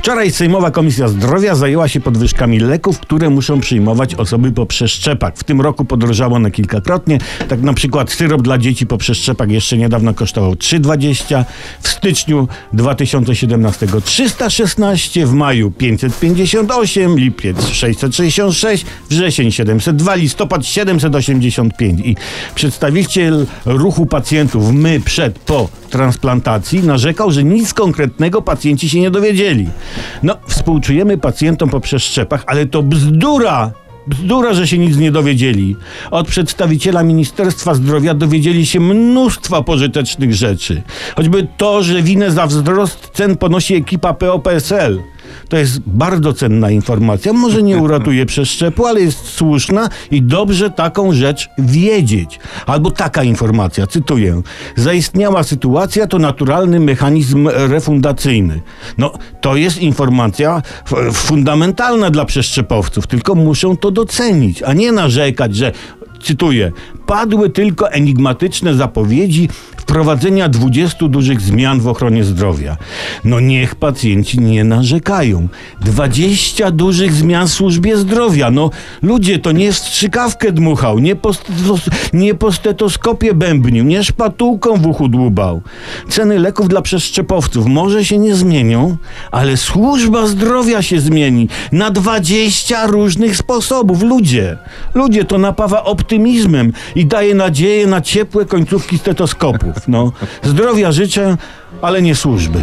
Wczoraj Sejmowa Komisja Zdrowia zajęła się podwyżkami leków, które muszą przyjmować osoby po przeszczepach. W tym roku podrożało one kilkakrotnie. Tak na przykład syrop dla dzieci po przeszczepach jeszcze niedawno kosztował 3,20, w styczniu 2017 316, w maju 558, lipiec 666, wrzesień 702, listopad 785. I przedstawiciel ruchu pacjentów my przed, po transplantacji narzekał, że nic konkretnego pacjenci się nie dowiedzieli. No, współczujemy pacjentom po przeszczepach, ale to bzdura! Bzdura, że się nic nie dowiedzieli. Od przedstawiciela Ministerstwa Zdrowia dowiedzieli się mnóstwa pożytecznych rzeczy. Choćby to, że winę za wzrost cen ponosi ekipa POPSL. To jest bardzo cenna informacja. Może nie uratuje przeszczepu, ale jest słuszna i dobrze taką rzecz wiedzieć. Albo taka informacja, cytuję. Zaistniała sytuacja to naturalny mechanizm refundacyjny. No, to jest informacja fundamentalna dla przeszczepowców, tylko muszą to docenić, a nie narzekać, że cytuję, padły tylko enigmatyczne zapowiedzi wprowadzenia 20 dużych zmian w ochronie zdrowia. No niech pacjenci nie narzekają. 20 dużych zmian w służbie zdrowia. No ludzie, to nie strzykawkę dmuchał, nie po, nie po stetoskopie bębnił, nie szpatułką w uchu dłubał. Ceny leków dla przeszczepowców może się nie zmienią, ale służba zdrowia się zmieni na 20 różnych sposobów. Ludzie, ludzie to napawa optymizmem i daje nadzieję na ciepłe końcówki stetoskopów. No, zdrowia życzę, ale nie służby.